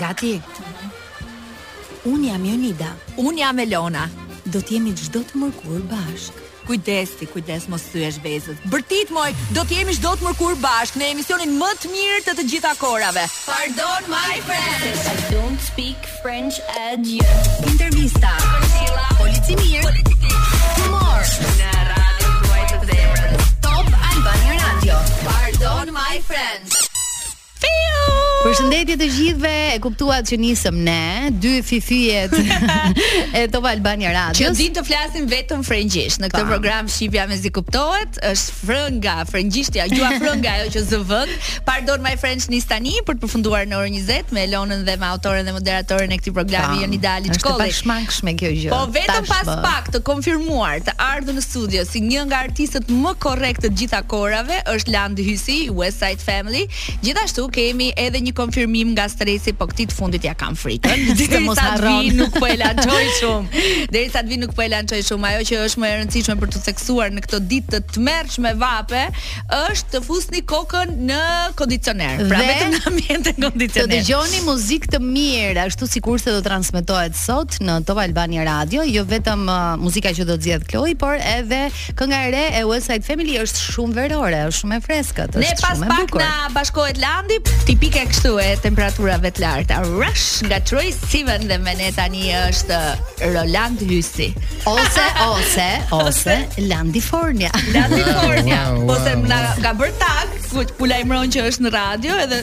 Gati? Unë jam Jonida. Unë jam Elona. Do të jemi çdo të mërkurë bashkë. Kujdes ti, kujdes mos thyesh vezët. Bërtit moj, do të jemi çdo të mërkurë bashkë në emisionin më të mirë të të gjitha kohërave. Pardon my friends. I don't speak French at you. Intervista. Polici i mirë. Humor. Në radion tuaj të zemrës. Top Albania Radio. Pardon my French. Përshëndetje të gjithëve, e kuptuat që nisëm ne, dy fifyjet e Top Albania Radio. Që dimë të flasim vetëm frëngjisht në këtë pa program. Shqipja mezi kuptohet, është frënga, frëngjishtja, gjuha frënge ajo që zë vënd. Pardon my French nis tani për të përfunduar në orën 20 me Elonën dhe me autoren dhe moderatoren e këtij programi Jonida Aliçkolli. Është e pashmangshme kjo gjë. Po vetëm pas pak të konfirmuar të ardhur në studio si një nga artistët më korrekt të të gjitha kohërave është Landi Hysi, West Side Family. Gjithashtu kemi edhe një konfirmim nga Stresi, po këtij të fundit ja kam frikën. Dhe mos harro, nuk po e lançoj shumë. Derisa të vi nuk po e lançoj shumë. Ajo që është më e rëndësishme për të theksuar në këto ditë të tmerrshme vape është të fusni kokën në kondicioner. Pra vetëm në ambient me kondicioner. Të dëgjoni muzikë të mirë, ashtu sikurse do të transmetohet sot në Top Albania Radio, jo vetëm uh, muzika që do të zgjedh Kloi, por edhe kënga e re e West Side Family është shumë verore, është shumë e freskët, është shumë e bukur. Ne pas pak na bashkohet Landi, tipike kështu e temperaturave të larta. Rush nga Troye Sivan dhe me ne tani është Roland Hysi. Ose ose ose Landifornia. Landifornia. Po them na ka bër tag, ku lajmëron që është në radio edhe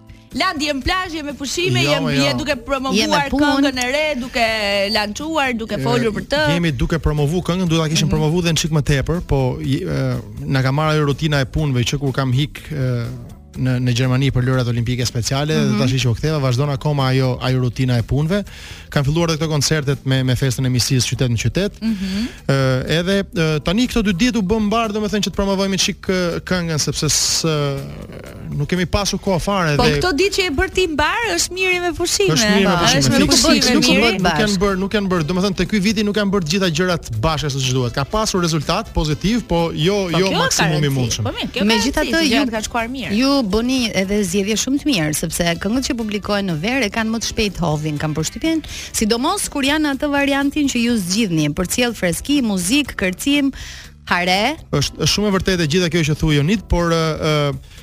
Landi je në plazh, je me pushime, jo, je, jo. duke promovuar këngën e re, duke lançuar, duke folur për të. Jemi duke promovu këngën, duhet ta kishim mm -hmm. promovu dhe një çik më tepër, po na ka marrë ajo rutina e punëve që kur kam hik në në Gjermani për lojërat olimpike speciale mm -hmm. dhe mhm. tashi që u ktheva vazhdon akoma ajo ajo rutina e punëve. Kanë filluar edhe këto koncertet me me festën e miqësisë qytet në qytet. Ëh mm -hmm. uh, edhe uh, tani këto dy ditë u bën mbar domethënë që të promovojmë çik këngën sepse nuk kemi pasur kohë fare po dhe Po këto ditë që e bër ti mbar është mirë me pushime. Është mirë me pushime. Është mirë pushime, nuk, nuk. Nuk janë bër, nuk janë bër. Domethënë te ky viti nuk janë bër të gjitha gjërat bashkë siç duhet. Ka pasur rezultat pozitiv, po jo po, jo maksimumi i mundshëm. Po mirë, kjo megjithatë ju ka shkuar mirë. Ju bëni edhe zgjedhje shumë të mirë sepse këngët që publikohen në verë kanë më të shpejt hovin, kam përshtypjen, sidomos kur janë në atë variantin që ju zgjidhni, përcjell freski, muzikë, kërcim, Hare. Është është shumë e vërtetë e gjitha kjo që thua Joni, por ë uh,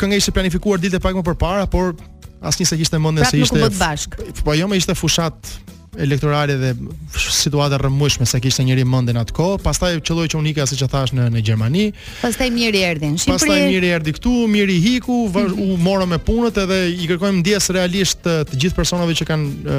kënga ishte planifikuar diç pak më përpara, por asnjë s'e kishte mendën se ishte. Prapë nuk bashk. Po jo, me ishte fushata elektorale dhe situata e rrëmujshme s'e kishte njeri mendën atë kohë. Pastaj qelloi që unë ika siç e thashë në në Gjermani. Pastaj Miri erdhi në Shqipëri. Pastaj Miri erdhi këtu, Miri iku, vazh, u morëm me punët edhe i kërkojmë ndjesë realisht të, të gjithë personave që kanë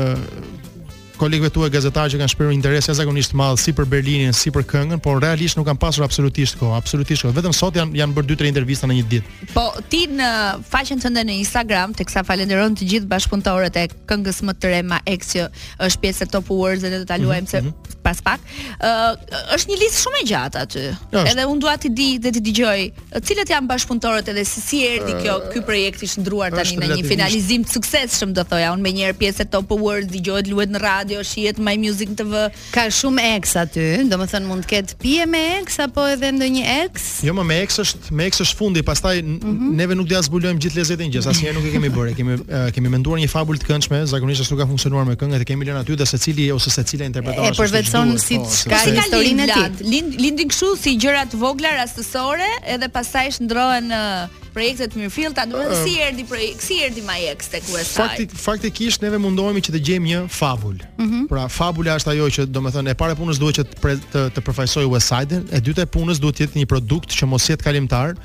Kolegëve tuaj gazetarë që kanë shprehur interes jashtëzakonisht të madh si për Berlinin, si për këngën, por realisht nuk kam pasur absolutisht kohë, absolutisht kohë. Vetëm sot janë janë bërë 2-3 intervista në një ditë. Po ti në faqen tënde në Instagram, teksa falënderon të gjithë bashkëpunëtorët e këngës më të re Me Ex që është pjesë e Top Awards dhe do ta luajmë mm -hmm. mhm. pas pak, Ë uh, është një listë shumë e gjatë aty. Është. Edhe unë dua t'i di dhe t'i dëgjoj cilët janë bashkëpunëtorët edhe si si erdhi kjo ky projekt i shndërruar tani në një finalizim të suksesshëm do thoja. Unë menjëherë pjesë e Top Awards dëgjohet luhet në radio, shihet në My Music TV. Ka shumë ex aty, domethënë mund të ketë pije me ex apo edhe ndonjë ex? Jo më me eks është me eks është fundi, pastaj mm -hmm. neve nuk do ia zbulojmë gjithë lezetin e gjësë, asnjëherë nuk e kemi bërë. Kemi uh, kemi menduar një fabul të këndshme, zakonisht ashtu ka funksionuar me këngët e kemi lënë aty dhe secili ose secila interpreton ashtu. E përvetëson si po, çka si historinë e tij. Lind, lindin kështu si gjëra të vogla rastësore, edhe pastaj shndërrohen uh, projekte të mirëfillta, do të si erdhi projekti, si erdhi Me Ex tek USI. Fakti faktikisht neve mundohemi që të gjejmë një fabul. Mm -hmm. Pra fabula është ajo që domethënë e para e punës duhet që të pre, të, të përfaqësojë USI-n, e dyta e punës duhet të jetë një produkt që mos jetë kalimtar,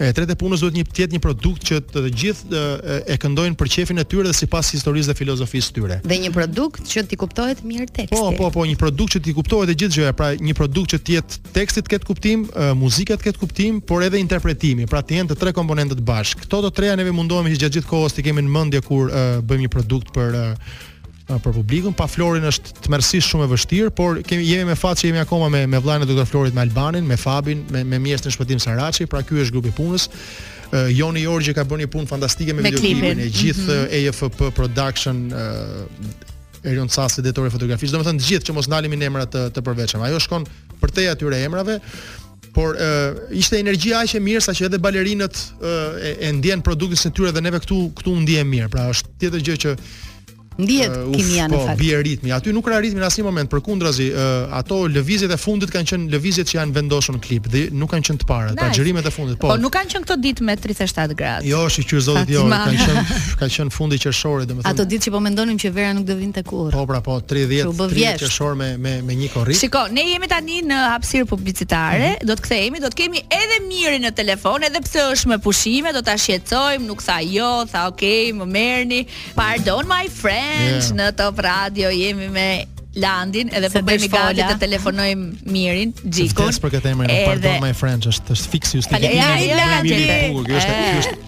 e treta e punës duhet një të jetë një produkt që të, të gjithë e, e këndojnë për qejfin e tyre dhe sipas historisë dhe filozofisë së tyre. Dhe një produkt që t'i kuptohet mirë teksti. Po, po, po, një produkt që t'i kuptohet e gjithë gjëja, pra një produkt që të jetë teksti të ketë kuptim, muzika të ketë kuptim, por edhe interpretimi, pra të jenë të tre komponentët bashkë. Këto të tria neve mundohemi që gjatë gjithë kohës t'i kemi në mendje kur uh, bëjmë një produkt për uh, për publikun. Pa Florin është tmerrësisht shumë e vështirë, por kemi jemi me fat që jemi akoma me me vëllain e Doktor Florit me Albanin, me Fabin, me me mjeshtrin Shpëtim Saraçi, pra ky është grupi punës. Uh, Joni Jorgje ka bërë një punë fantastike me, me videoklipin e gjithë mm -hmm. EFP Production uh, Erion Casi drejtori i fotografisë. Domethënë të gjithë që mos ndalemi në emra të të përveçëm. Ajo shkon përtej atyre emrave, por e, ishte energji aq e mirë sa që edhe balerinët e, e ndjenë produktin e tyre dhe neve këtu këtu u ndjemë mirë. Pra është tjetër gjë që Ndihet uh, kimia në po, fakt. Po, bie ritmi. Aty nuk ra ritmi në asnjë moment, përkundrazi, uh, ato lëvizjet e fundit kanë qenë lëvizjet që janë vendosur në klip dhe nuk kanë qenë të para, nice. pra xhirimet e fundit. Po, po nuk kanë qenë këto ditë me 37 gradë. Jo, shyqyr Zotit, jo, kanë qenë kanë qenë fundi qershor Ato ditë që po mendonim që vera nuk do vinte kurrë. Po pra, po 30 30 qershor me me me një korrik. Shiko, ne jemi tani në hapësirë publicitare, mm -hmm. do të kthehemi, do të kemi edhe Mirin në telefon, edhe pse është me pushime, do ta shqetësojmë, nuk tha jo, tha ok, më merrni. Pardon my friend, yeah. në Top Radio jemi me Landin edhe po bëjmë gati të telefonojmë Mirin Xhikun. Është për këtë emër, pardon my friend, është është fiks stili. Faleminderit Landin. Është është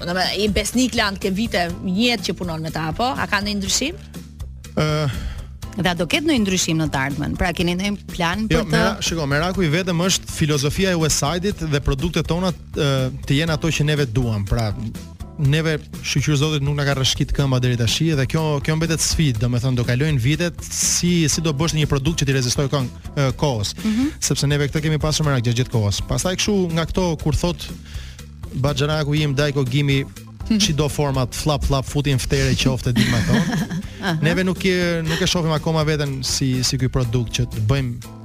Në me, i besnik lanë ke vite, jetë që punon me ta, apo? A ka ndonjë ndryshim? Uh, Dhe a do ketë ndonjë ndryshim në të ardhmen? Pra keni ndonjë plan jo, për jo, të? Jo, shiko, meraku i vetëm është filozofia e Westside-it dhe produktet tona të, të jenë ato që neve duam. Pra neve shqyr zotit nuk na ka rrëshkit këmba deri tash dhe kjo kjo mbetet sfidë, domethënë do kalojnë vitet si si do bësh një produkt që të rezistojë kon kohës, mm -hmm. sepse neve këtë kemi pasur merak gjatë gjithë kohës. Pastaj kështu nga këto kur thotë Baxhanaku im Dajko Gimi çdo format flap flap futin ftere qoftë ditë më tonë. Neve nuk e nuk e shohim akoma veten si si ky produkt që të bëjmë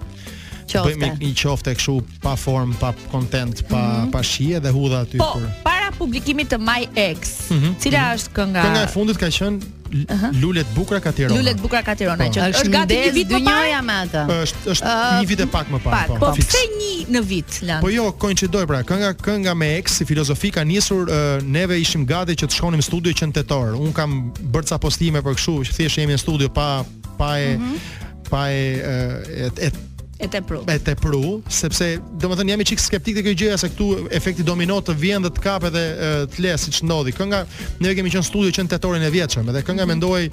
qofte. Bëjmë një qofte kështu pa formë, pa content, pa mm -hmm. pa shije dhe hudha aty po, për. Po, para publikimit të My Ex, mm -hmm. cila mhm. është kënga? Kënga e fundit ka qenë Lule të bukura ka Tirona. Lule të bukura ka Tirona po. që është, është gati një vit më parë. me atë. Është është uh, një vit e pak më parë. Po, po pse një në vit Land? Po jo, koincidoi pra, kënga kënga me ex si filozofi ka nisur uh, neve ishim gati që të shkonim në studio që në tetor. Unë kam bërë ca postime për kështu, që thjesht jemi në studio pa pa e mm -hmm pa e e, e e tepru. E tepru, sepse domethënë jam i çik skeptik te kjo gjëja se këtu efekti domino të vjen dhe të kap dhe të lë siç ndodhi. Kënga ne kemi qenë studio që në tetorin e vjetshëm, edhe kënga mm -hmm. mendohej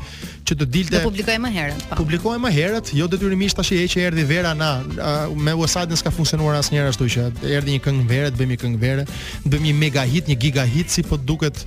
që të dilte. Do publikohej më herët. Po. Publikohej më herët, jo detyrimisht tashi që erdhi vera na uh, me Westside nuk ka funksionuar asnjëherë ashtu që erdhi një këngë verë, të bëjmë një këngë verë, të bëjmë një mega hit, një giga hit si po duket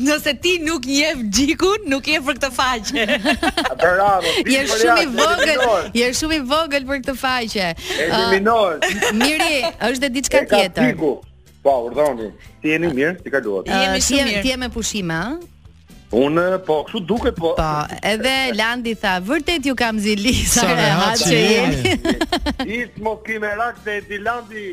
Nëse ti nuk njeh Xhikun, nuk je për këtë faqe. Bravo. Je shumë i vogël. Je shumë i vogël për këtë faqe. Eliminohet. Uh, miri, është dhe diçka tjetër. Po, urdhoni. Ti jeni mirë, ti kaluat. Uh, jemi shumë mirë. Ti je me pushime, a? Unë po kështu duket po. Po, edhe Landi tha, vërtet ju kam zili sa e haçë. Ti mos ki merak se Landi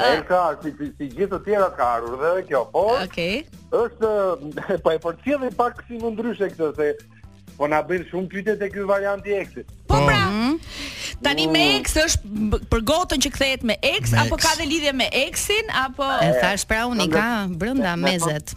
Ai ka si si, si gjithë të tjerat ka ardhur dhe edhe kjo, po. Okej. Okay. Është po e përcjellim pak si më ndryshe këtë se po na bëjnë shumë pyetje te ky variant i eksit. Po, po. pra. Mm. Tani me mm. ex është për gotën që kthehet me ex apo ka dhe lidhje me exin apo e thash pra unë ka brenda mezet.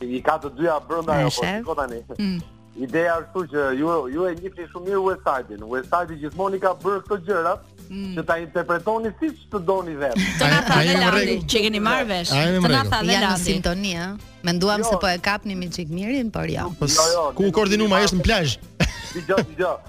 I ka të dyja brenda ajo, po shiko tani. Mm. Ideja është kjo që ju ju e njihni shumë mirë West Side-in. West Side gjithmonë i ka bërë këto gjëra mm. që ta interpretoni siç të doni vetë. Të na tha dhe Landi, që keni marrë vesh. Të na tha dhe Landi. Janë në sintoni, ë. Menduam jo. se po e kapni me një çik Mirin, por jo. jo, jo ku koordinuam ai është në plazh. Dëgjo, dëgjo.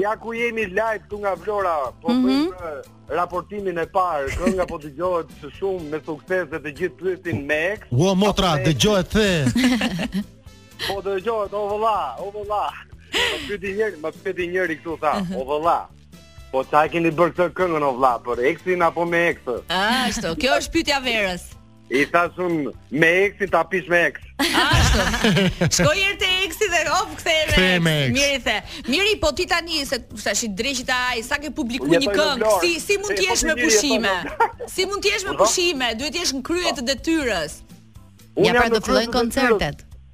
Ja ku jemi live këtu nga Vlora, po mm -hmm. bëjmë raportimin e parë, kënga po dëgjohet shumë me sukses dhe të gjithë pyesin me ex. Ua wow, motra, dëgjohet the. po dëgjohet o vëlla, o vëlla. Më pyeti njëri, më pyeti njëri këtu tha, o vëlla. Po çe keni bërë këtë këngën o vëlla, për exin apo me ex? Ah, ashtu. Kjo është pyetja e verës. I thashë unë me eksin ta pish me eks. Ashtu. Shko një herë te eksi dhe hop ktheje me eks. Mirë the. Miri, po ti tani se tash i drejtë ai, sa ke publikuar një këngë, si si mund të jesh me pushime? Si mund të jesh me pushime? Duhet të jesh në krye të detyrës. Unë ja pra të fillojnë koncertet.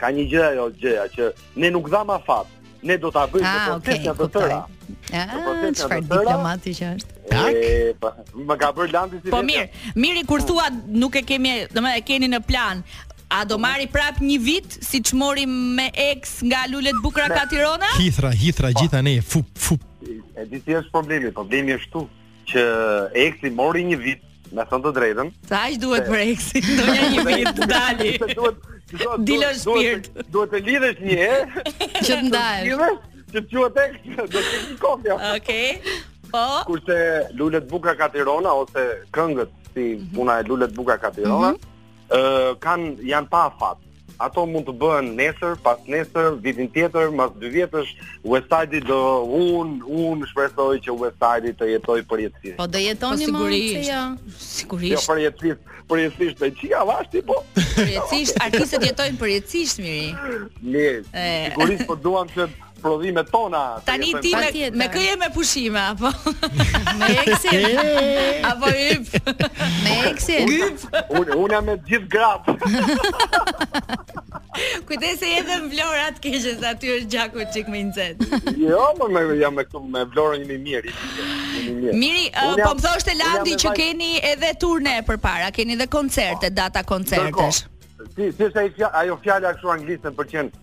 Ka një gjë ajo gjëja që ne nuk dhamë afat. Ne do ta bëjmë ah, okay, të tëra. Ah, çfarë diplomati që është. Tak. Po, më ka bërë Landi si. Po mirë, Miri kur thua nuk e kemi, domethënë e keni në plan. A do marrë prapë një vit siç mori me ex nga lule t'bukra ka Tirona? Hithra, hithra, gjitha ne, fup, fup. E di si është problemi, problemi është tu. që eksi mori një vit Me thënë të drejtën. Se aq duhet për eksin, do nja një vit të dali. Dil o shpirt. Duhet të lidhesh një herë. Që të ndahesh. Që të quhet eks, do të kemi kohë. Okej. Po. Kurse Lule t'bukra ka Tirona ose këngët si mhm. puna e Lule t'bukra ka Tirona. Mhm. ë kanë janë pa afat. Ato mund të bëhen nesër, pas nesër, vitin tjetër, mas dy vjetësh, West Side do unë unë shpresoj që West Side të jetojë përjetësisht. Po do po jetoni po, më se jo. Sigurisht. Jo përjetësisht, përjetësisht me ça vajti po. Përjetësisht artistët jetojnë përjetësisht Miri. Mirë. Sigurisht po duam që prodhimet tona. Tani ti me, me kë je me pushime apo? me eksin. apo yp. me eksin. Unë unë, jam me gjithë gratë. Kujdes se edhe në Vlorë të keqen se aty është gjaku çik më i nxehtë. jo, më me, jam me këtu me Vlorën jemi mirë. Miri, uh, po më thoshte Landi që keni edhe turne përpara, keni edhe koncerte, data koncertesh. Si, si është ajo fjala kështu anglisht për qenë?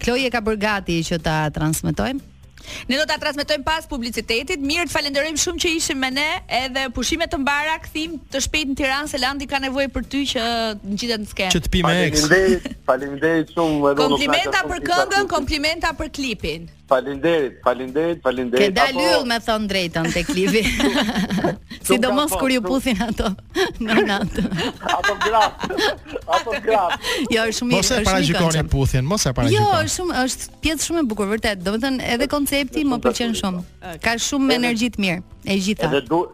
Kloe e ka bërë gati që ta transmetojmë. Ne do ta transmetojmë pas publicitetit. Miri, të falenderojmë shumë që ishe me ne. Edhe pushime të mbara, kthim të shpejt në Tiranë se Landi ka nevojë për ty që të ngjitet në skenë. Që të pimë eks. Faleminderit, faleminderit shumë. Komplimenta për këngën, komplimenta për klipin. Faleminderit, faleminderit, faleminderit. Ke dalë yll me thënë të drejtën te klipi. Sidomos kur ju puthin ato në natë. Apo graf. Apo graf. Jo, është shumë mirë. Mos e paraqitoni puthin, mos e paraqitoni. Jo, është shumë është pjesë shumë e bukur vërtet. Domethënë edhe koncepti më pëlqen shumë. Ka shumë energji të mirë e gjitha. Edhe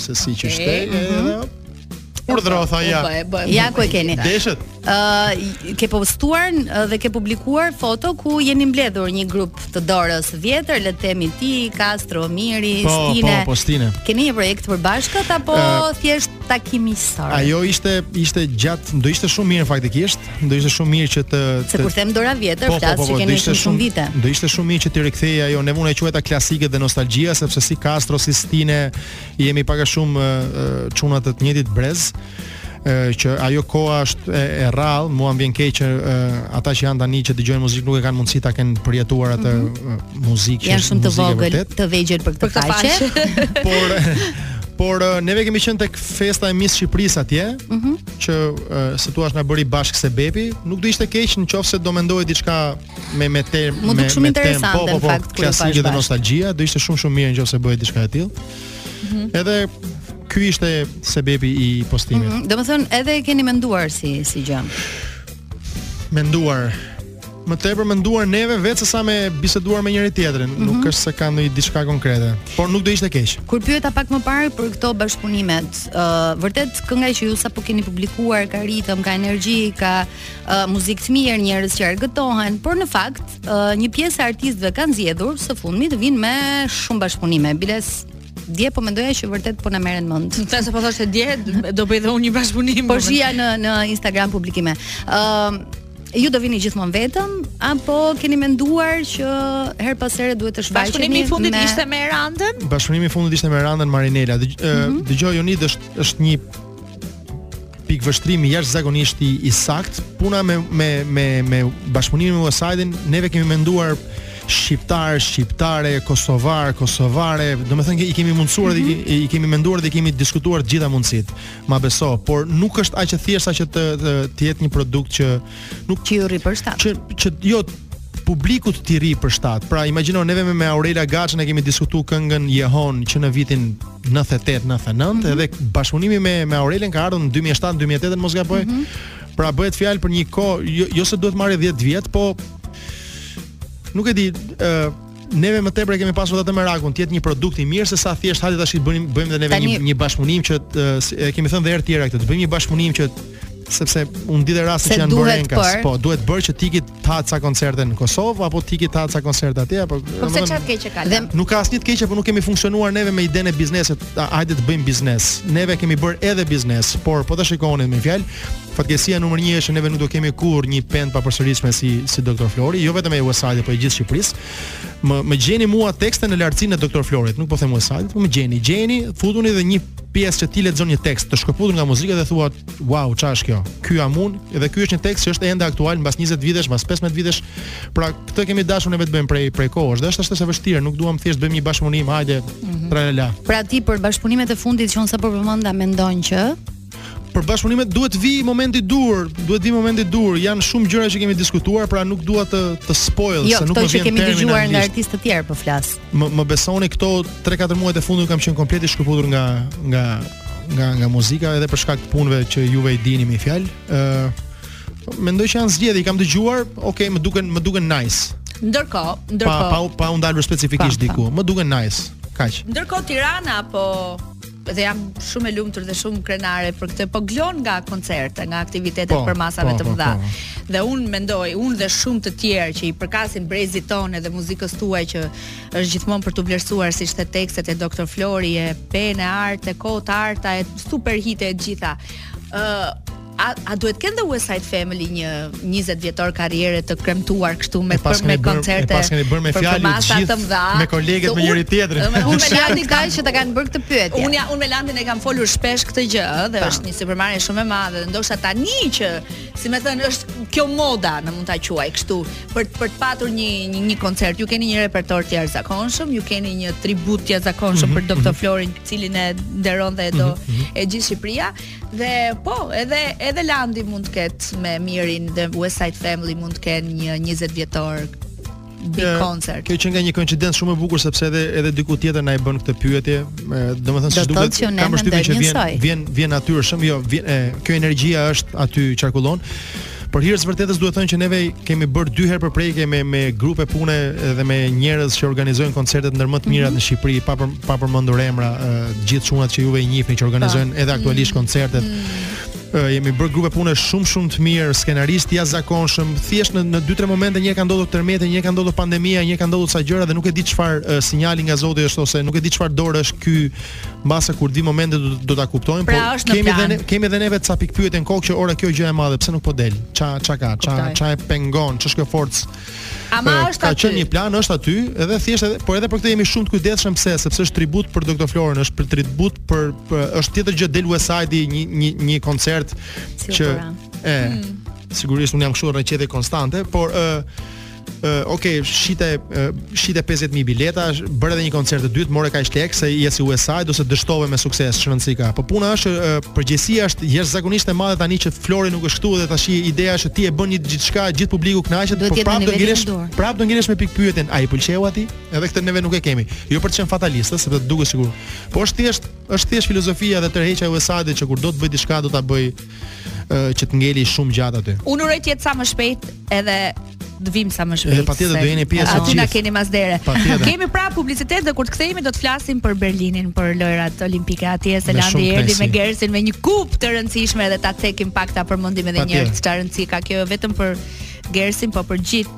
Se si që shtej, e, mhm. e, e, Urdhro tha ja. Ja ku e keni. Deshët. Ë uh, ke postuar dhe ke publikuar foto ku jeni mbledhur një grup të dorës së vjetër, le të themi ti, Castro, Miri, po, po Stine. Po, po, Stine. Keni një projekt të përbashkët apo uh, thjesht takim shoqëror? Ajo ishte ishte gjatë, do ishte shumë mirë faktikisht, do ishte shumë mirë që të Se kur them dora vjetër, po, po, flas po, që keni ishte shumë vite. Do ishte shumë mirë që të rikthehej ajo neve e quajmë klasike dhe nostalgjia sepse si Castro si Stine jemi pak a shumë çuna të të njëjtit brez që ajo koha është e, e rrallë, mua më vjen keq që ata që janë tani që dëgjojnë muzikë nuk e kanë mundësi ta kenë përjetuar atë mm -hmm. muzikë që janë shumë të vogël, të vegjël për këtë faqe. Por por neve kemi qenë tek festa e Miss Shqipërisë atje. Mhm. Mm që si thua na bëri bashkë sebepi, nuk do ishte keq në qoftë se do mendohej diçka me me te me me shumë interesante po, po, po, në fakt, klasike dhe nostalgjia do ishte shumë shumë mirë nëse bëhej diçka e tillë. Mm -hmm. Edhe ky ishte sebepi i postimit. Mm -hmm. Domethënë edhe e keni menduar si si gjë. Menduar më tepër menduar neve vetë sesa kemi biseduar me njëri-tjetrin, mm -hmm. nuk është se ka ndonjë diçka konkrete, por nuk do ishte keq. Kur pyeta pak më parë për këto bashkëpunimet, ë uh, vërtet kënga që ju sapo keni publikuar ka ritëm, ka energji, ka uh, muzikë të mirë, njerëz që argëtohen, por në fakt uh, një pjesë e artistëve kanë zgjedhur së fundmi të vinë me shumë bashkëpunime. Biles dje po mendoja që vërtet po na merren mendtë. Të thënë se po thoshte dje do bëj dhe unë një bashkëpunim. Po shihja në në Instagram publikime. Ëm uh, Ju do vini gjithmonë vetëm apo keni menduar që herë pas here duhet të shfaqeni? Bashkëpunimi i fundit me... ishte me Randën? Bashkëpunimi i fundit ishte me Randën Marinela. Dë, mm -hmm. Dëgjo Jonid është është një pikëvështrim jashtëzakonisht i, i saktë. Puna me me me me bashkëpunimin me Usaidin, neve kemi menduar shqiptar, shqiptare, kosovar, kosovare, domethënë i kemi mundësuar mm -hmm. dhe i, mhm. i kemi menduar dhe i kemi diskutuar të gjitha mundësitë. Ma beso, por nuk është aq e thjeshtë saqë të të, të jetë një produkt që nuk që t'i rri për shtat. Që që jo publikut t'i rri për shtat. Pra imagjino neve me, me Aurela Gaçën e kemi diskutuar këngën Jehonë që në vitin 98-99 mm -hmm. edhe bashkëpunimi me me Aurelën ka ardhur në 2007-2008 mos gaboj. Mm -hmm. Pra bëhet fjalë për një kohë jo, jo se duhet marrë 10 vjet, po nuk e di, ë uh, Neve më tepër e kemi pasur atë merakun të jetë një produkt i mirë se sa thjesht hajde tash të bëjmë bëjmë dhe neve një një bashkëpunim që të, e kemi thënë dhe herë tjera këtë, të bëjmë një bashkëpunim që sepse unë di dhe raste që janë bërë enkas, po duhet bërë që tiki të ha ca koncerte në Kosovë apo tiki të ha ca koncerte atje apo po pse çfarë të keqe ka. Dhe nuk ka asnjë të keqe, por nuk kemi funksionuar neve me idenë e biznesit. hajde të bëjmë biznes. Neve kemi bërë edhe biznes, por po ta shikoni me fjalë, fatkeqësia numër 1 është neve nuk do kemi kurrë një penë të papërsëritshme si si Dr. Flori, jo vetëm e West Side-it, por e gjithë Shqipërisë. Më më gjeni mua tekste në lartësinë e Dr. Florit, nuk po them West Side-it, por më gjeni, gjeni, futuni dhe një pjesë që ti lexon një tekst të shkëputur nga muzika dhe thua wow çfarë është kjo ky jam unë dhe ky është një tekst që është ende aktual mbas 20 vitesh mbas 15 vitesh Pra, këtë kemi dashur neve të bëjmë prej prej kohësh dhe është është e vështirë, nuk duam thjesht bëjmë një bashkëpunim, hajde, mm -hmm. tralala. Pra ti për bashkëpunimet e fundit që unë sapo përmenda mendon që për bashkëpunimet duhet të vijë momenti i duhur, duhet të vijë momenti i duhur. Janë shumë gjëra që kemi diskutuar, pra nuk dua të të spoiloj, se nuk më vjen termi. Jo, kemi dëgjuar nga artistë të tjerë po flas. Më më besoni këto 3-4 muajt e fundit kam qenë komplet i shkëputur nga nga nga nga muzika edhe për shkak të punëve që juve i dini me fjalë. Ëh, uh, Mendoj që janë zgjedhje, kam dëgjuar, ok, më duken më duken nice. Ndërkohë, ndërkohë. Pa, pa, pa u ndalur specifikisht diku. Më duken nice. Kaq. Ndërkohë Tirana po dhe jam shumë e lumtur dhe shumë krenare për këtë. Po gëlon nga koncerte, nga aktivitetet po, përmasave po, të po, mëdha. Po, po. Dhe unë mendoj, unë dhe shumë të tjerë që i përkasin brezit tonë dhe muzikës tuaj që është gjithmonë për t'u vlerësuar siç the tekstet e Dr. Florit e penë e artë e kohë të arta e super hite e gjitha. ë uh, A, a duhet të kenë The West Side Family një 20 vjetor karriere të kremtuar kështu me për me koncerte. Patjetër keni bërë me fjalë hite të mëdha, me kolegët me njëri tjetrin. Unë me Landi kaq që ta kanë bërë këtë pyetje. Unë ja unë me Landin e kam folur shpesh këtë gjë, ëh, dhe është një sipërmarrje shumë e madhe dhe ndoshta tani që, si me thënë, është kjo moda, në mund ta quaj kështu, për për të patur një një, një koncert. Ju keni një repertor të jashtëzakonshëm, ju keni një tribut të jashtëzakonshëm mhm, për Dr. Mhm. Florin, të cilin e nderon dhe e do mhm, e gjithë Shqipëria. Dhe po, edhe edhe Landi mund të ketë me Mirin dhe West Side Family mund të kenë një 20 vjetor big concert. Kjo qenka një koincidencë shumë e bukur sepse edhe edhe diku tjetër na e bënë këtë pyetje, domethënë seç duket kam përshtypjen që vjen vjen vjen natyrshëm, jo, vjen, e, kjo energjia është aty qarkullon. Për hir të vërtetës duhet thënë që neve kemi bërë dy herë përpjekje me me grupe pune dhe me njerëz që organizojnë koncertet ndër më të mirat mm -hmm. në Shqipëri, pa për, pa përmendur emra, të gjithë çunat që juve i njihni që organizojnë pa. edhe aktualisht mm -hmm. koncertet. Mm -hmm. jemi bërë grupe pune shumë shumë të mirë, skenaristë të jashtëzakonshëm. Thjesht në në 2-3 momente një ka ndodhur tërmeti, një ka ndodhur pandemia, një ka ndodhur sa gjëra dhe nuk e di çfarë sinjali nga Zoti është ose nuk e di çfarë dorë është ky Mbase kur di momente do, do ta kuptojmë, pra, po kemi dhe ne, kemi dhe neve ca pikëpyetje në kokë që ore kjo gjë e madhe, pse nuk po del? Ça ça ka? Ça ça e pengon? Ç'është kjo forcë? Ama është ka qenë një plan, është aty, edhe thjesht edhe, por edhe për këtë jemi shumë të kujdesshëm pse, sepse është tribut për Dr. Florin, është për tribut për, për është tjetër gjë del West Side një një një koncert që e hmm. sigurisht unë jam kështu rrëqete konstante, por ë uh, ok, shite uh, shite 50000 bileta, bëre edhe një koncert të dytë, more kaq lek se je si WSF do se dështove me sukses ç'rëndësi ka. Po puna është uh, përgjegjësia është jashtëzakonisht e madhe tani që Flori nuk është këtu dhe tash ideja është ti e bën një gjithçka, gjithë publiku kënaqet, por prapë do ngelesh, prapë do ngelesh me pikëpyetjen, a i pëlqeu aty? Edhe këtë neve nuk e kemi. Jo për të qenë fatalist, sepse duket sikur. Po është thjesht, është thjesht filozofia dhe tërheqja e West Side-it që kur do të bëj diçka do ta bëj që të ngeli shumë gjatë aty. Unë uroj të jetë sa më shpejt edhe të vim sa më shpejt. Patjetër do jeni pjesë. Aty na keni mas dere. Kemi pra publicitet dhe kur të kthehemi do të flasim për Berlinin, për lojrat olimpike atje se Landi erdhi me Gersin me një kupë të rëndësishme dhe ta cekim pak ta përmendim edhe një herë çfarë rëndësi ka kjo jo vetëm për Gersin, po për gjithë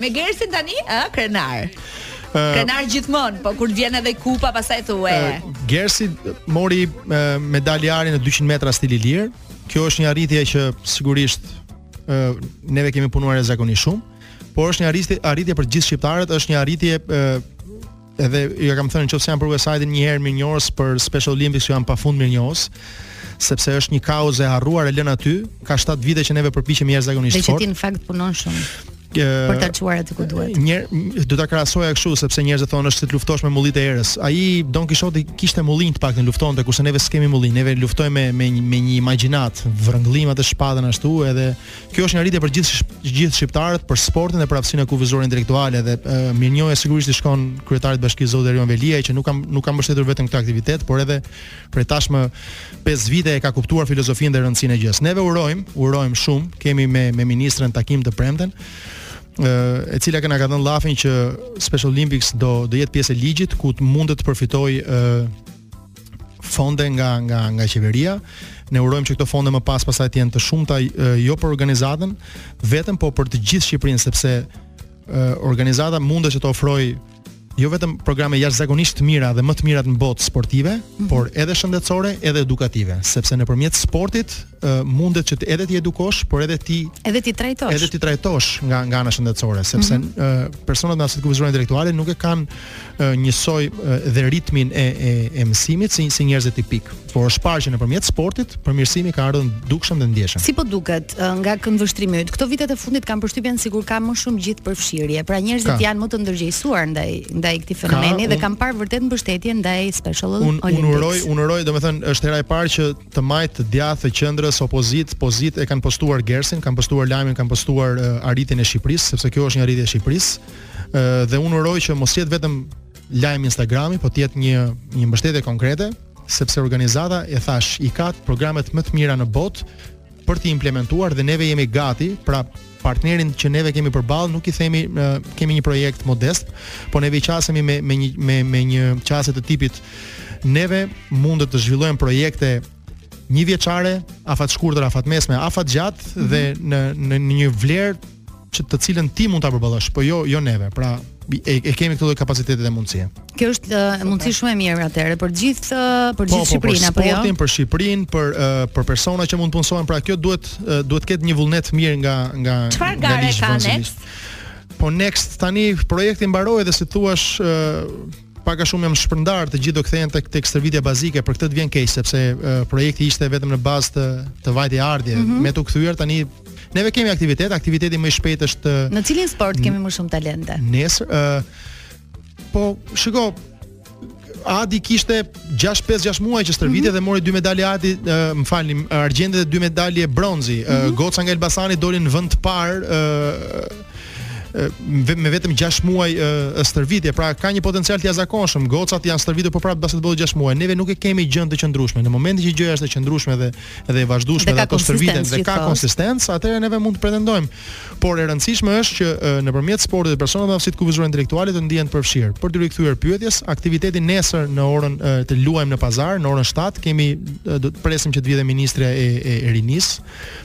Me Gersin tani, ë, krenar. Krenar gjithmonë, po kur vjen edhe kupa, pastaj thua. Gersi mori medalje ari në 200 metra stil i lirë. Kjo është një arritje që sigurisht neve kemi punuar jashtëzakonisht shumë, por është një arritje, arritje për gjithë shqiptarët, është një arritje Edhe ju kam thënë nëse jam për West Side-in një herë mirënjohës për Special Olympics jam pafund mirënjohës sepse është një kauzë e harruar e lënë aty, ka 7 vite që neve përpiqemi jashtëzakonisht fort. Dhe që ti në fakt punon shumë për ta çuar aty ku duhet. Unë do ta krahasoja kështu sepse njerëzit thonë është si të luftosh me mullinjtë e erës. Ai Don Kishoti kishte mullin të paktën luftonte kurse neve s'kemi mullin. Neve luftojmë me me, me një imagjinatë, vringëllimë shpatën ashtu edhe Kjo është një arritje për gjithë gjithë shqiptarët, për sportin dhe për aftësinë e kufizuar intelektuale dhe mirënjohja sigurisht i shkon kryetarit të bashkisë zotit Erion Veliaj që nuk ka nuk ka mbështetur vetëm këtë aktivitet, por edhe prej tashmë 5 vite e ka kuptuar filozofinë dhe rëndësinë e gjës. Neve urojmë, urojmë shumë, kemi me me ministren takim të premten e cila na ka dhënë llafin që Special Olympics do do jetë pjesë e ligjit ku të mundet të përfitojë fonde nga nga nga qeveria. Ne urojmë që këto fonde më pas pastaj të jenë të shumta jo për organizatën, vetëm po për të gjithë Shqipërinë sepse organizata mundet që të ofrojë jo vetëm programe jashtëzakonisht të mira dhe më të mirat në botë sportive, mm -hmm. por edhe shëndetësore, edhe edukative, sepse nëpërmjet sportit uh, mundet që të edhe t'i edukosh, por edhe t'i edhe t'i trajtosh. Edhe t'i trajtosh nga nga ana shëndetësore, sepse mm -hmm. uh, personat me aftësi të kufizuar intelektuale nuk e kanë njësoj dhe ritmin e e e mësimit si si njerëzit tipikë. Por është parë që nëpërmjet sportit përmirësimi ka ardhur dukshëm dhe ndjeshëm. Si po duket nga këndvështrimi yt, këto vitet e fundit kam përshtypjen sikur ka më shumë gjithëpërfshirje. Pra njerëzit ka. janë më të ndërgjegjësuar ndaj ndaj këtij fenomeni ka, dhe kam parë vërtet mbështetje ndaj Special Olympics. Unë un uroj, unë uroj, domethënë është hera e parë që të majtë, të djathtë, të qendrës, opozitë, pozitë e kanë postuar Gersin, kanë postuar lajmin, kanë postuar uh, arritjen e Shqipërisë, sepse kjo është një arritje e Shqipërisë. Ë dhe unë uroj që mos jetë vetëm lajm Instagrami, po të jetë një një mbështetje konkrete, sepse organizata e thash i ka programet më të mira në botë për t'i implementuar dhe neve jemi gati, pra partnerin që neve kemi përballë nuk i themi në, kemi një projekt modest, po neve i qasemi me me një me me një qasje të tipit neve mund të zhvillojmë projekte njëvjeçare, afatshkurtër, afatmesme, afatgjatë mm -hmm. dhe në në një vlerë që të cilën ti mund ta përballosh, po jo jo neve. Pra, e, e kemi këto lloj kapacitete dhe mundësi. Kjo është uh, mundësi shumë e mirë atëherë për gjithë për po, gjithë po, Shqipërinë apo jo? Po, për për Shqipërinë, për uh, për persona që mund të punësohen, pra kjo duhet uh, duhet të ketë një vullnet i mirë nga nga Çfarë gare ka next? Po next tani projekti mbaroi dhe si thuaj uh, pak a shumë janë shpërndarë të gjithë do kthehen tek tek stërvitja bazike për këtë të vjen keq sepse uh, projekti ishte vetëm në bazë të të vajtje-ardhjes mm -hmm. me të kthyer tani neve kemi aktivitet aktiviteti më i shpejtë është në cilin sport kemi më shumë talente nesër uh, po shiko Adi kishte 6 5 6 muaj që stërvitej mm -hmm. dhe mori dy medalje Adi, uh, më falni, argjendi dhe dy medalje bronzi. Mm -hmm. uh, Goca nga Elbasani doli në vend të parë, uh, me vetëm 6 muaj uh, stërvitje, pra ka një potencial të jashtëzakonshëm. Gocat janë stërvitur po prapë basketbolli 6 muaj. Neve nuk e kemi gjën të qëndrueshme. Në momentin që gjëja është e qëndrueshme dhe dhe e vazhdueshme dhe, dhe ato stërviten dhe ka konsistencë, atëherë neve mund të pretendojmë. Por e rëndësishme është që uh, nëpërmjet sportit dhe personat me aftësi të kufizuara intelektuale të ndihen të përfshirë. Për t'iu rikthyer pyetjes, aktiviteti nesër në orën uh, të luajmë në pazar, në orën 7 kemi uh, do të presim që të vijë dhe ministrja e, e, e rinisë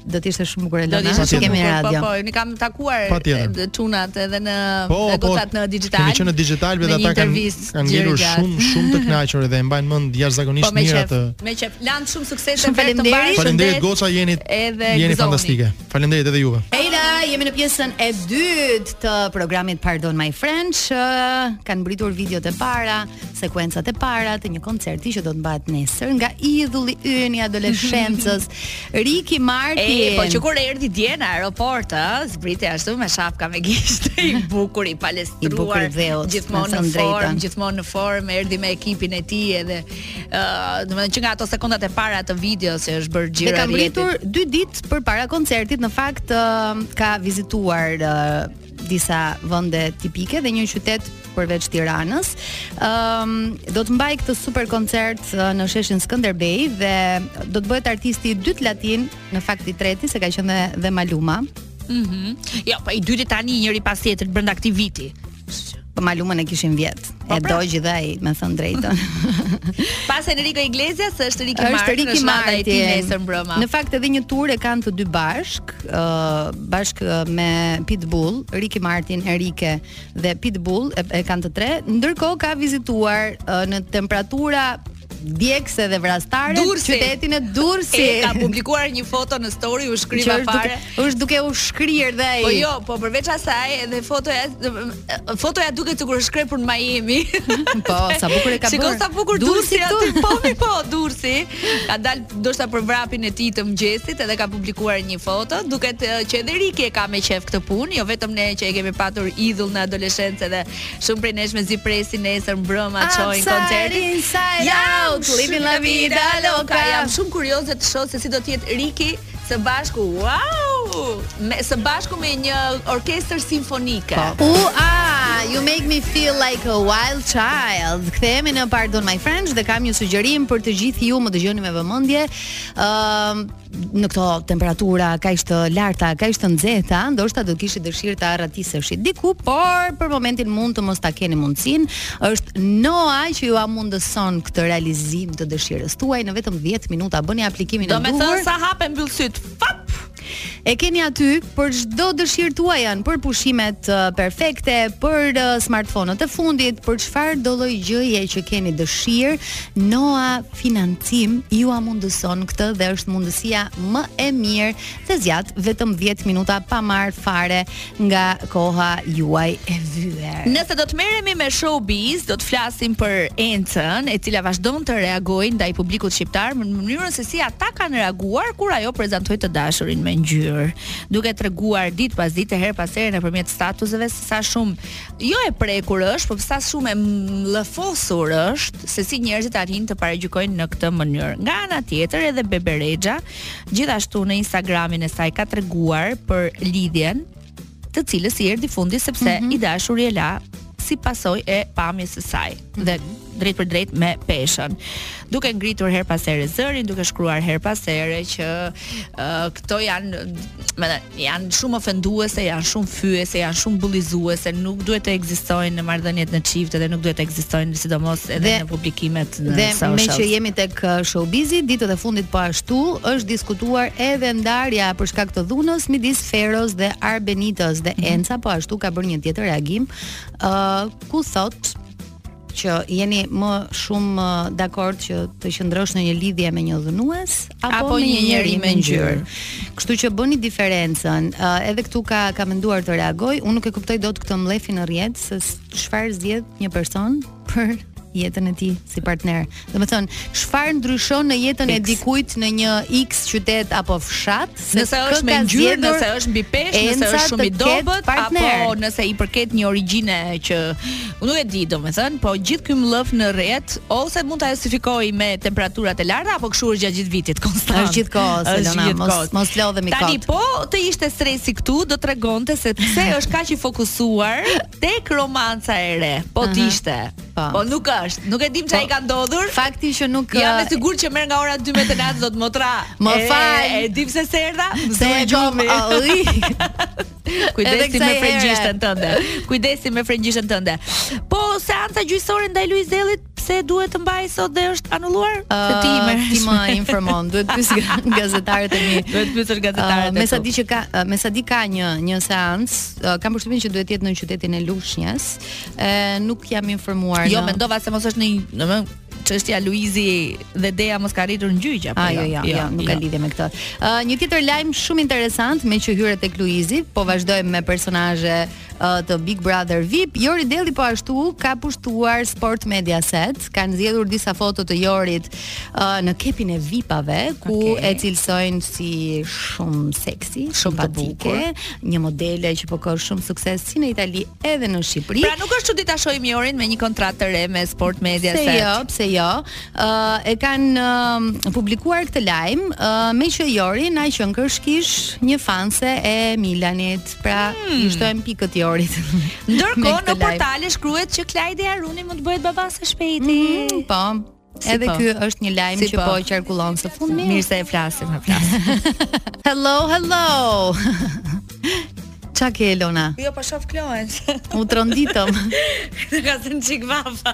Do të ishte shumë bukur Elona, do të kemi në radio. Po, po, unë kam takuar çunat edhe në po, po, gocat në digital. Kemi qenë në digital vetë ata kanë kanë ngelur shumë shumë të kënaqur dhe e mbajnë mend jashtëzakonisht po, mirë atë. Me qejf, lan shumë suksese shumë vetë të mbarë. Faleminderit goca jeni jeni fantastike. Faleminderit edhe juve. Ejla, jemi në pjesën e dytë të programit Pardon My Friend, që kanë mbërritur videot e para, sekuencat e para të një koncerti që do të mbahet nesër nga idhulli ynë i adoleshencës. Riki Martin. E, po që kur erdhi dje në aeroport, ë, zbriti ashtu me shapka me gisht, i bukur, i palestruar, gjithmonë në formë, gjithmonë në formë, erdhi me ekipin e tij edhe ë, uh, domethënë që nga ato sekondat e para të videos se është bërë xhiro. Dhe ka mbërritur 2 ditë përpara koncertit, në fakt uh, ka vizituar uh, disa vende tipike dhe një qytet përveç Tiranës. Ëm um, do të mbajë këtë super koncert uh, në sheshin Skënderbej dhe do të bëhet artisti i dytë latin, në fakt i treti se ka qenë dhe, dhe Maluma. Mhm. Mm jo, pa po i dyti tani njëri pas tjetrit brenda këtij viti. Po Malumën e kishim vjet. Po e pra. E dogji dhe ai, me thënë drejtën. Pas Enrique Iglesias është Ricky Martin, është Ricky Martin. Është nesër mbrëma. Në fakt edhe një tur e kanë të dy bashkë, ë uh, bashkë uh, me Pitbull, Ricky Martin, Enrique dhe Pitbull e, e kanë të tre. Ndërkohë ka vizituar uh, në temperatura djegse dhe vrastare Durrësi, qytetin e Durrësit. E ka publikuar një foto në story, u shkriva fare. Duke, është duke u shkrirë dhe ai. Po jo, po përveç asaj edhe fotoja fotoja duket sikur është shkrepur në Miami. po, sa bukur e ka bërë. Shikoje sa bukur Durrësi aty po mi po Durrësi. Ka dalë ndoshta për vrapin e tij të mëngjesit edhe ka publikuar një foto, duket që edhe Riki e ka me qejf këtë punë, jo vetëm ne që e kemi patur idhull në adoleshencë dhe Shumë prej nesh mezi presin nesër mbrëma ah, ta shohin koncertin. Jam living la vida loca. Jam shumë kurioze të shoh se si do të jetë Riki së bashku. Wow! Me së bashku me një orkestër simfonike. Po. U a, you make me feel like a wild child. Kthehemi në Pardon My Friends dhe kam një sugjerim për të gjithë ju, më dëgjoni me vëmendje. Ëm uh, në këto temperatura kaq të larta, kaq të nxehta, ndoshta do kishit dëshirë të arratiseshit diku, por për momentin mund të mos ta keni mundësinë. Është Noa që jua mundëson këtë realizim të dëshirës tuaj në vetëm 10 minuta. Bëni aplikimin e duhur. Domethënë sa hap e mbyll sytë. Fap! E keni aty për çdo dëshirë tuajën, për pushimet uh, perfekte, për uh, smartphone-ët e fundit, për çfarëdo lloj gjëje që keni dëshirë, Noa financim jua mundëson këtë dhe është mundësia më e mirë se zgjat vetëm 10 minuta pa marrë fare nga koha juaj e vyer. Nëse do të merremi me showbiz, do të flasim për Encën, e cila vazhdon të reagojë ndaj publikut shqiptar në mënyrën se si ata kanë reaguar kur ajo prezantoi të dashurin me ngjyrë, duke treguar ditë pas dite herë pas here nëpërmjet statuseve se sa shumë Jo e prekur është, po sa shumë e mllëfosur është se si njerëzit arrijnë të paragjykojnë në këtë mënyrë. Nga ana tjetër edhe Bebe Rexha gjithashtu në Instagramin e saj ka treguar për lidhjen të cilës i erdhi fundi sepse mm -hmm. i dashuri e la si pasojë e pamjes së saj. dhe drejtpërdrejt me peshën. Duke ngritur herë pas here zërin, duke shkruar herë pas here që uh, këto janë me janë shumë ofenduese, janë shumë fyese, janë shumë bullizuese, nuk duhet të ekzistojnë në marrëdhëniet në çift dhe nuk duhet të ekzistojnë sidomos edhe dhe, në publikimet në rrjete sociale. Dhe meqë jemi tek showbizi, ditët e fundit po ashtu është diskutuar edhe ndarja për shkak të dhunës midis Feros dhe Arbenitës dhe mhm. Enca po ashtu ka bërë një tjetër reagim. ë uh, ku thotë që jeni më shumë uh, dakord që të qëndrosh në një lidhje me një dhunues apo, apo me një njeri me ngjyrë. Kështu që bëni diferencën. Uh, edhe këtu ka ka menduar të reagojë. Unë nuk e kuptoj dot këtë mllefin në rrjet se çfarë zgjedh një person për jetën e tij si partner. Domethënë, çfarë ndryshon në jetën e dikujt në një X qytet apo fshat? Nëse është me ngjyrë, nëse është mbi peshë, nëse është shumë i dobët apo nëse i përket një origjine që nuk e di, domethënë, po gjithë ky mllef në rrjet ose mund ta justifikoj me temperaturat e larta apo kështu është gjatë gjithë vitit konstant. Është gjithë kohës, Elona, mos mos lodhemi kot. Tani po të ishte stresi këtu, do tregonte se pse është kaq i fokusuar tek romanca e re, po të ishte. Po. po nuk është. Nuk e dimë çfarë po, i ka ndodhur. Fakti që nuk jam e sigurt që merr nga ora 12 të natës do të motra. Më fal. E di pse s'erdha. Se e gjumi. Kujdes me frëngjishten tënde. Kujdes me frëngjishten tënde. Po seanca gjyqësore ndaj Luiz Ejllit Pse duhet të mbahej sot dhe është anulluar? Te ti më ti më informon, duhet të pyes gazetarët e mi. Duhet të pyesësh gazetarët. Me sa di që ka, me sa di ka një një seancë, kam përshtypjen që duhet të jetë në qytetin e Lushnjës. Ë nuk jam informuar. Jo, mendova se mos është në, domethënë çështja Luizi dhe Dea mos ka arritur në gjyq apo ah, jo? Jo, jo, jo, nuk ka jo. lidhje me këtë. Ë uh, një tjetër lajm shumë interesant meqë hyre tek Luizi, po vazhdojmë me personazhe të Big Brother VIP. Jori Delli po ashtu ka pushtuar Sport Mediaset, kanë zgjedhur disa foto të Jorit uh, në kepin e VIP-ave ku okay. e cilësojnë si shumë seksi, shumë të bukur, një modele që po ka shumë sukses si në Itali edhe në Shqipëri. Pra nuk është çudi ta shohim Jorin me një kontratë të re me Sport Mediaset. Pse jo, pse jo? Uh, e kanë uh, publikuar këtë lajm uh, meqë Jori na qenkërshkish një fanse e Milanit. Pra, hmm. i shtojmë pikët Jorit. Ndërkohë në portale shkruhet që Klajdi Haruni mund të bëhet baba së shpejti. Mm -hmm, po. Si Edhe po. ky është një lajm si që po, po qarkullon së fundmi. Mirë se e flasim, e flasim. hello, hello. Ça ke Elona? Jo, pa po shof Kloen. U tronditëm. Na ka zënë çik vapa.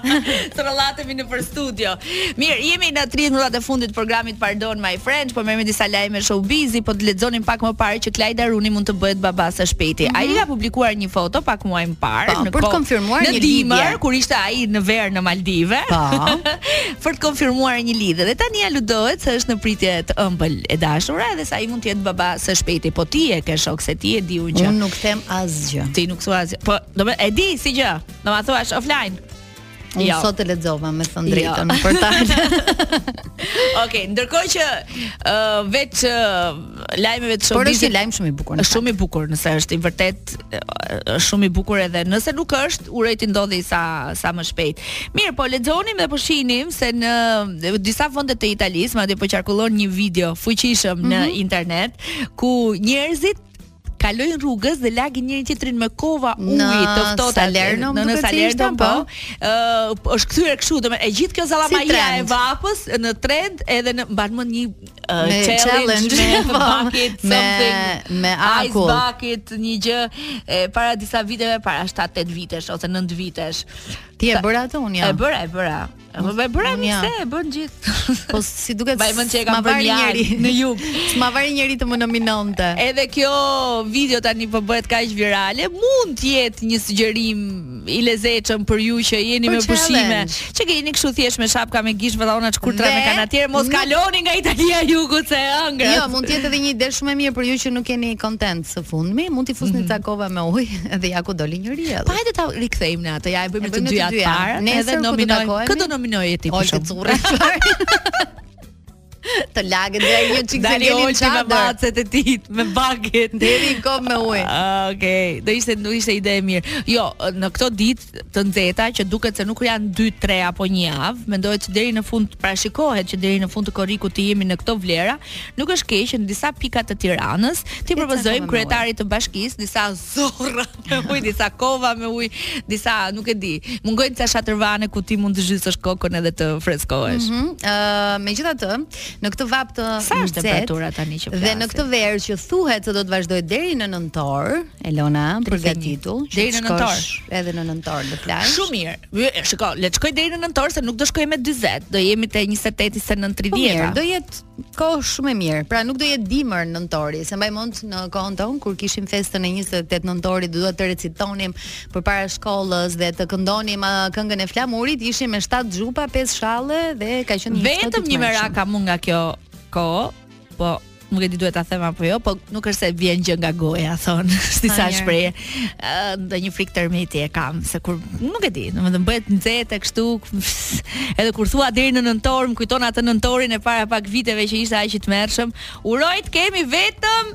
Të rëllatemi nëpër studio. Mirë, jemi në 30 minutat e fundit të programit. Pardon my French, po merrem me disa lajme showbizi, po të lexonim pak më parë që Klajd Haruni mund të bëhet baba së shpejti. Mm -hmm. Ai ka publikuar një foto pak muaj më parë pa, po, në për të konfirmuar një lidhje. Në dimër kur ishte ai në verë në Maldive. Po. për të konfirmuar një lidhje. Dhe tani aludohet se është në pritje të ëmbël e dashura edhe se ai mund të jetë baba së shpejti. Po ti e ke shok se ti e di unë që. Unë nuk them asgjë. Ti nuk thua asgjë. Po, domethënë e di si gjë. Do ma thuash offline. Unë jo. sot e lexova me thënë jo. të drejtën në portal. Okej, okay, ndërkohë që uh, vetë uh, lajmeve të showbizit. Por është një lajm shumë i bukur. Është shumë i bukur, nëse është i vërtetë, është shumë i bukur edhe nëse nuk është, uroj t'i ndodhi sa sa më shpejt. Mirë, po lexonim dhe po shihnim se në disa vende të Italisë, madje po qarkullon një video fuqishëm mm -hmm. në mhm. internet ku njerëzit kalojnë rrugës dhe lagin njëri tjetrin me kova uji të ftohtë Salerno në, në Salerno po. po ë është kthyer kështu domethënë e gjithë kjo zallamahia e vapës në trend edhe në mban mend një uh, me challenge me po, bucket me, something me ice bucket një gjë e para disa viteve para 7 8 vitesh ose 9 vitesh ti e bëre atë unë jam e bëra e bëra E më bëj bërë një se e bënë gjithë. Po si duket mbaj mend që e ka bërë njëri në jug. S'ma vari njëri të më nominonte. Edhe kjo video tani po bëhet kaq virale, mund të jetë një sugjerim i lezetshëm për ju që jeni me pushime. Që jeni kështu thjesht me shapka me gisht pantallona shkurtra me kanatiere, mos kaloni nga Italia e jugut se e hëngrët. Jo, mund të jetë edhe një ide shumë e mirë për ju që nuk keni content së fundmi, mund t'i fusni mm -hmm. ca kova me ujë. Dhe ja ku doli një reel. Po hajde ta rikthejmë ne atë. Ja e bëjmë të dy atë parë. Ne edhe nominojmë. Kë do nominoje ti për shkak të zorrës? Të lagen dhe një çikë të një një qadër. me bucket, me bucket. Deri në kom me ujë. Ah, okej, okay. do ishte, do ishte ide e mirë. Jo, në këto ditë, të nxehta që duket se nuk janë 2, 3 apo një javë, mendohet që deri në fund parashikohet që deri në fund të korrikut të jemi në këto vlera, nuk është keq në disa pika të Tiranës, t'i propozojmë kryetarit të bashkisë disa zorra me ujë, disa kova me ujë, disa nuk e di. Mungojnë disa shatërvane ku ti mund të zhysësh kokën edhe të freskohesh. Mhm. Mm ë uh, megjithatë, në këtë vapë të Sa është nxehtë, temperatura tani që Dhe në këtë verë që thuhet se do të vazhdojë deri në nëntor, Elona, përgatitu deri në nëntor, edhe në nëntor në plazh. Shumë mirë. Shiko, le të shkoj deri në nëntor se nuk do shkoj me 40, do jemi te 28 ose 30. Po mirë, do jetë kohë shumë e mirë. Pra nuk do jetë dimër nëntori, se mbaj mend në kohën tonë kur kishim festën e 28 nëntorit, e duhet të recitonim përpara shkollës dhe të këndonim uh, këngën e flamurit, ishim me 7 xhupa, 5 shalle dhe ka qenë një Vetëm një merak kam nga kjo kohë, Po, nuk e di duhet ta them apo jo, po nuk është se vjen gjë nga goja, thonë disa shprehje. Ëh, një frik tërmeti e kam se kur nuk e di, domethënë bëhet nxehtë kështu, edhe kur thua deri në nëntor, më kujton atë nëntorin e para pak viteve që ishte aq i tmerrshëm. Uroj të kemi vetëm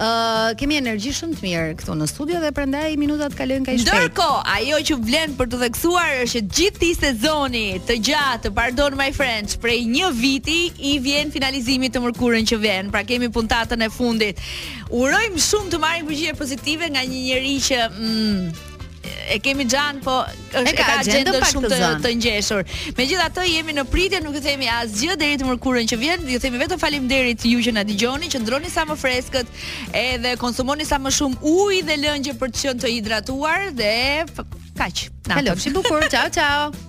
Uh, kemi energji shumë të mirë këtu në studio dhe prandaj minutat kalojnë kaq shpejt. Ndërkohë, ajo që vlen për t'u theksuar është që gjithë këtij sezoni të gjatë, pardon my French, prej një viti i vjen finalizimi të mërkurën që vjen. Pra kemi puntatën e fundit. Urojmë shumë të marrim përgjigje pozitive nga një njeri që mm, e kemi xhan, po është e ka axhendën shumë të, të ngjeshur. Megjithatë jemi në pritje, nuk ju themi asgjë deri të mërkurën që vjen, ju themi vetëm faleminderit ju që na dëgjoni, qëndroni sa më freskët, edhe konsumoni sa më shumë ujë dhe lëngje për të qenë të hidratuar dhe kaq. Kalofshi bukur, ciao ciao.